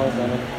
How's that?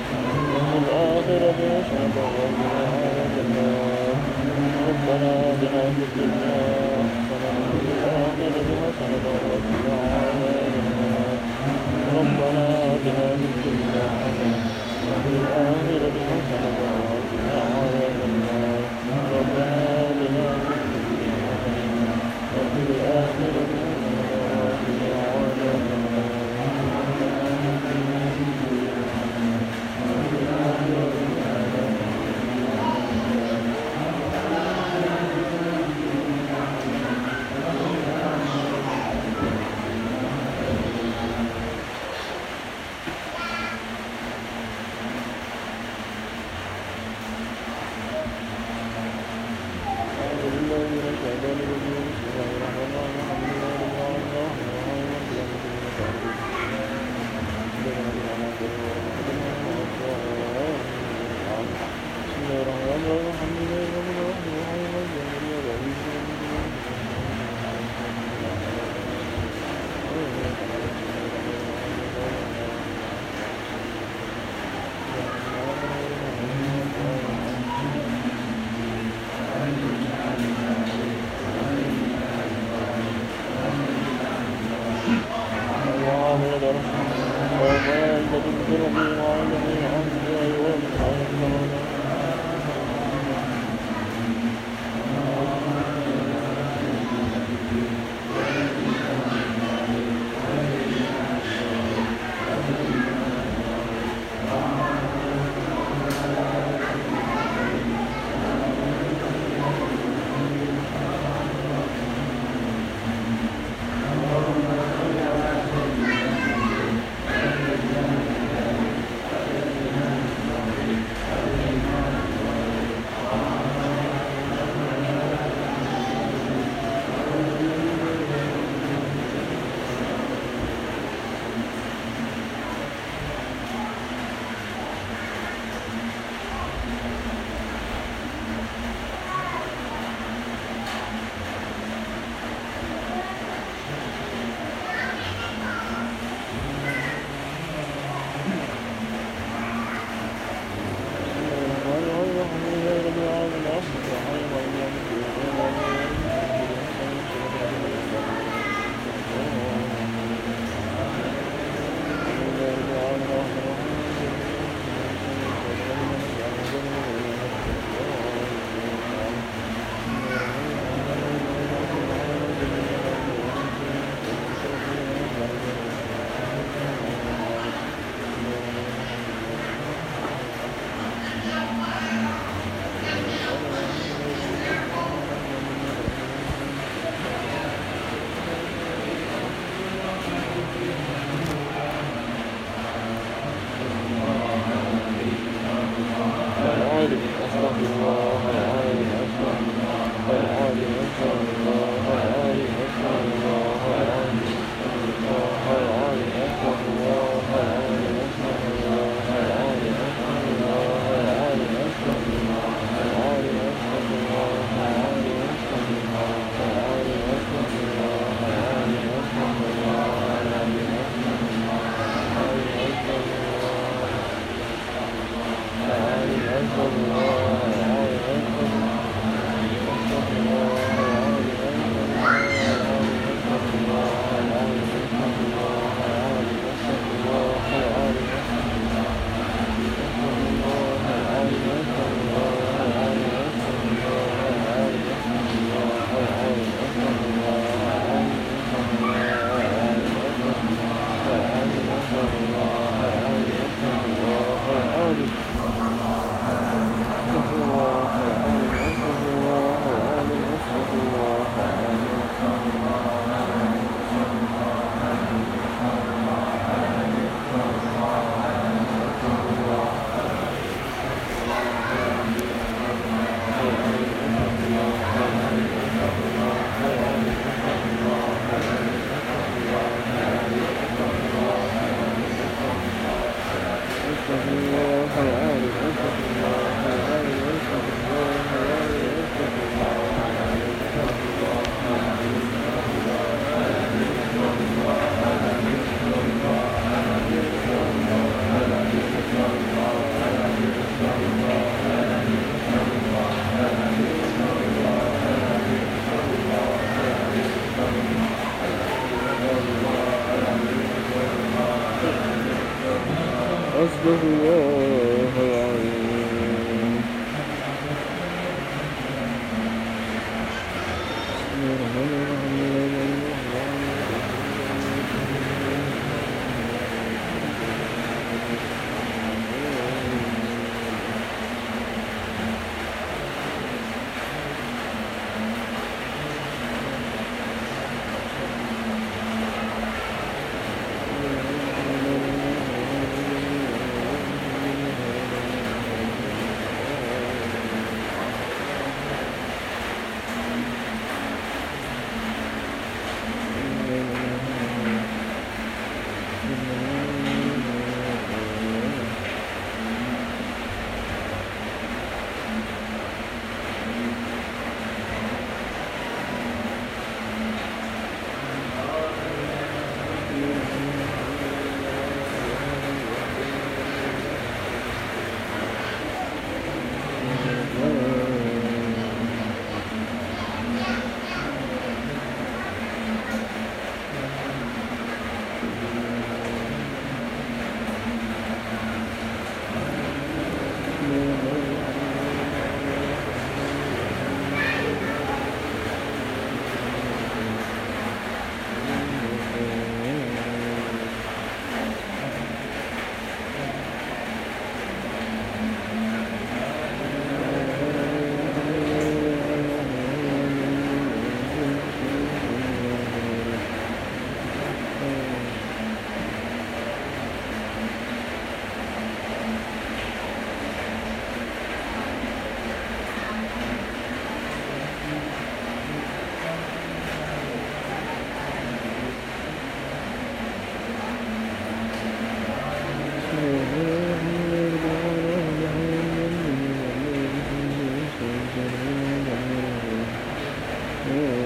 Mm.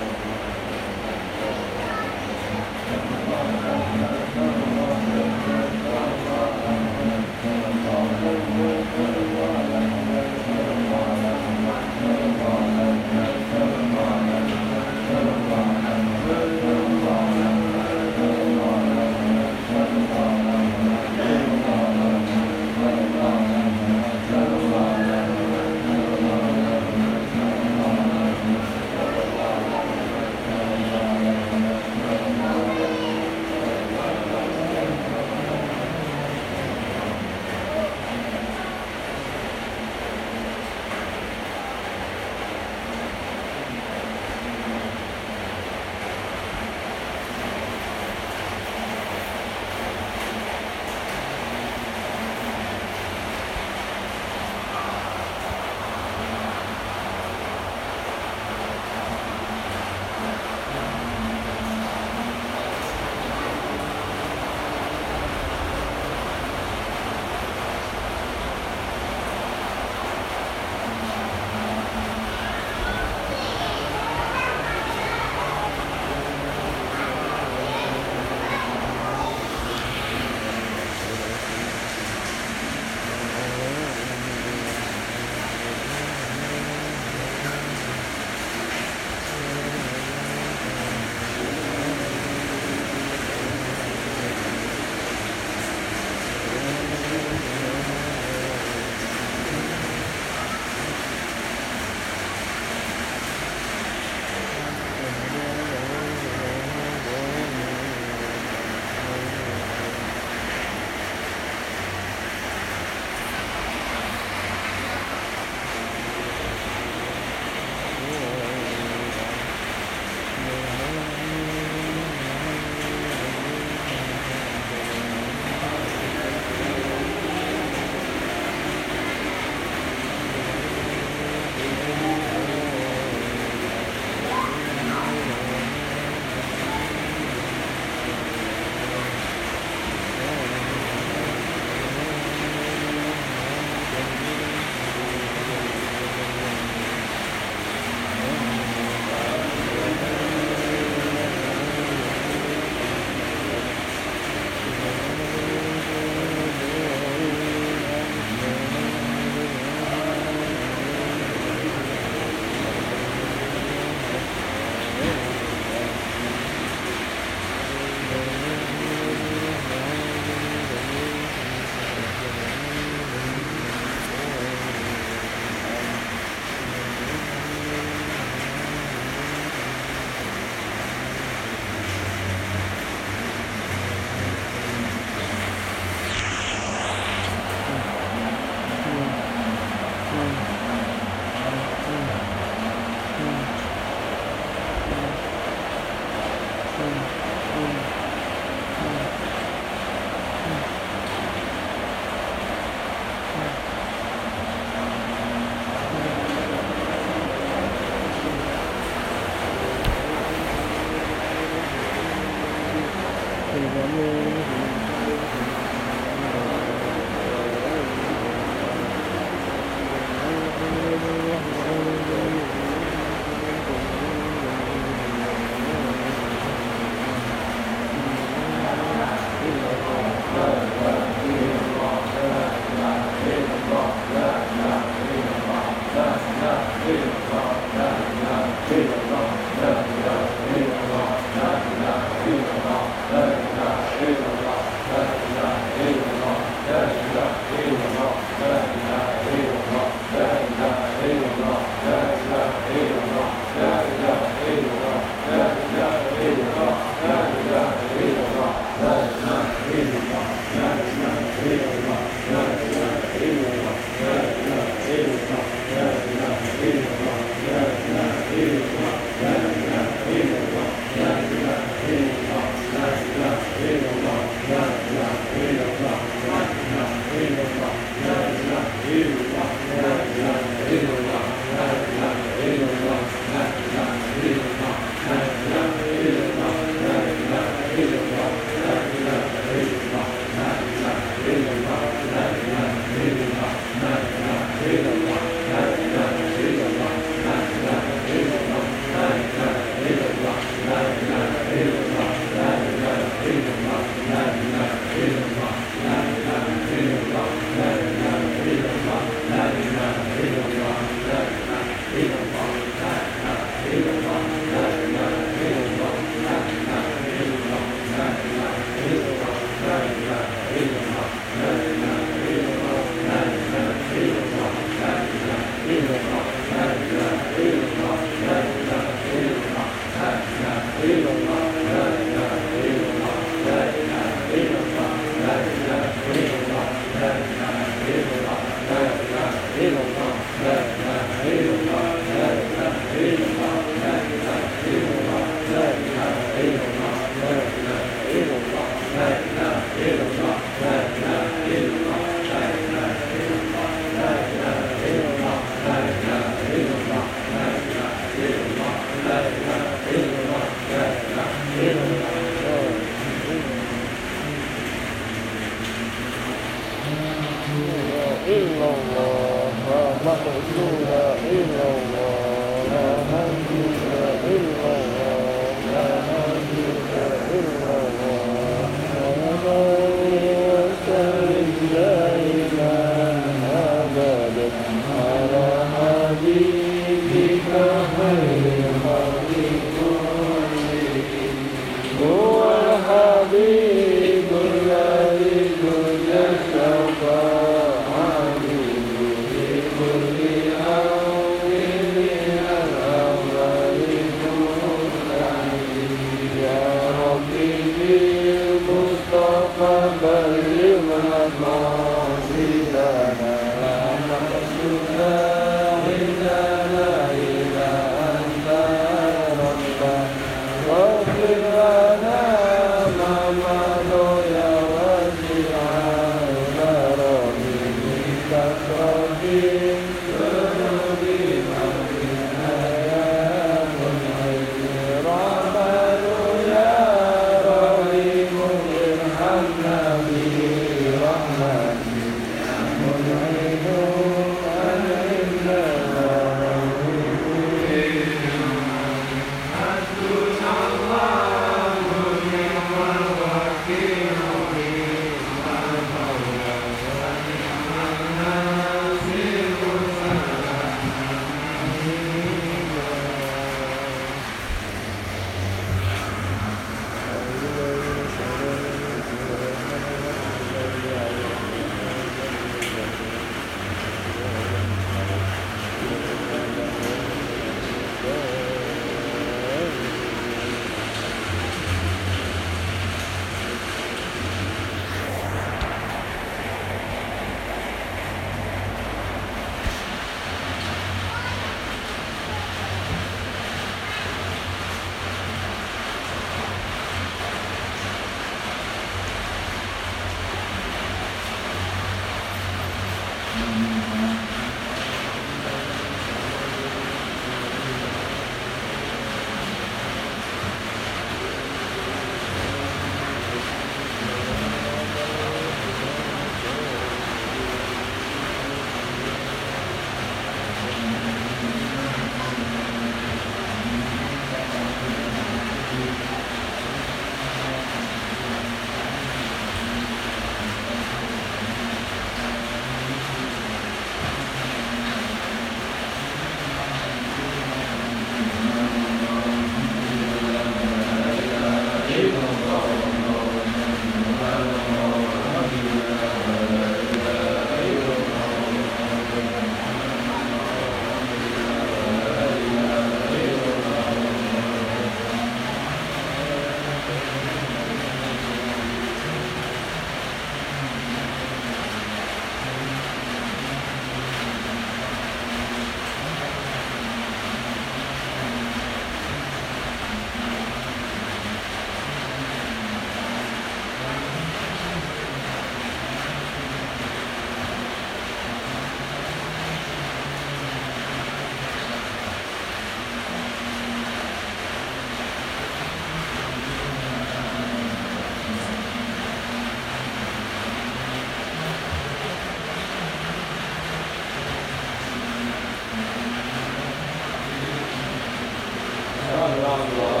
让我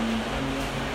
何ですか?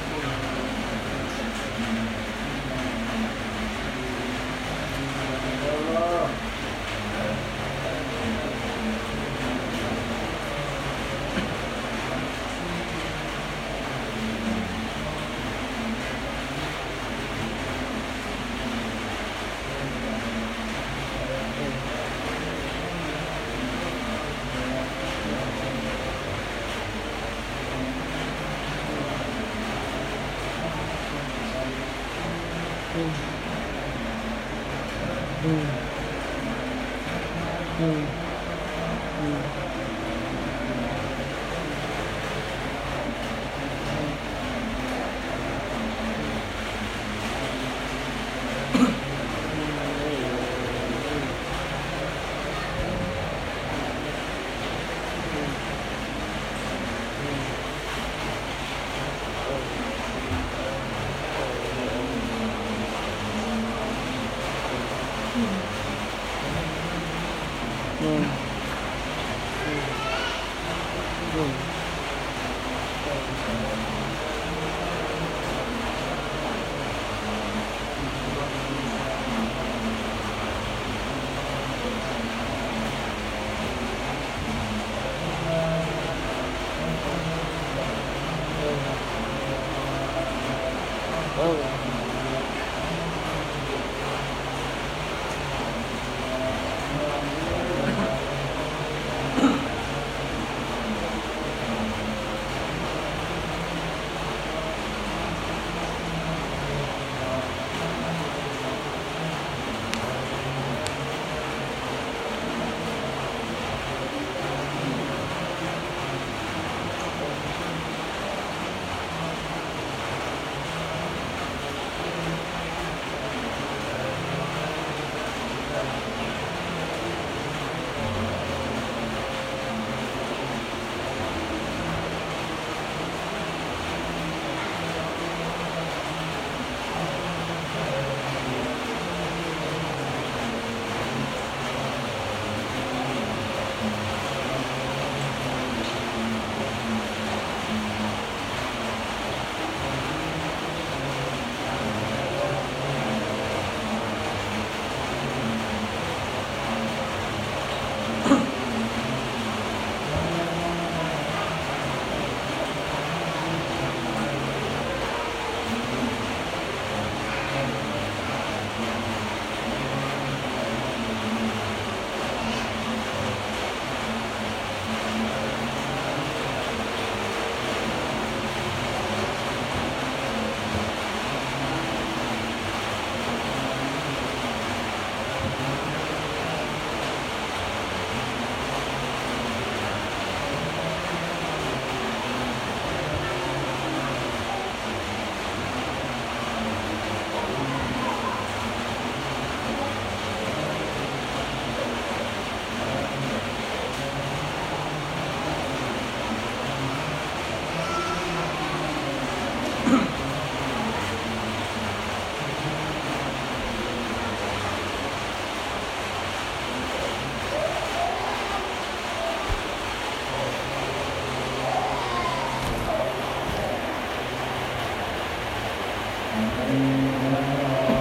うん。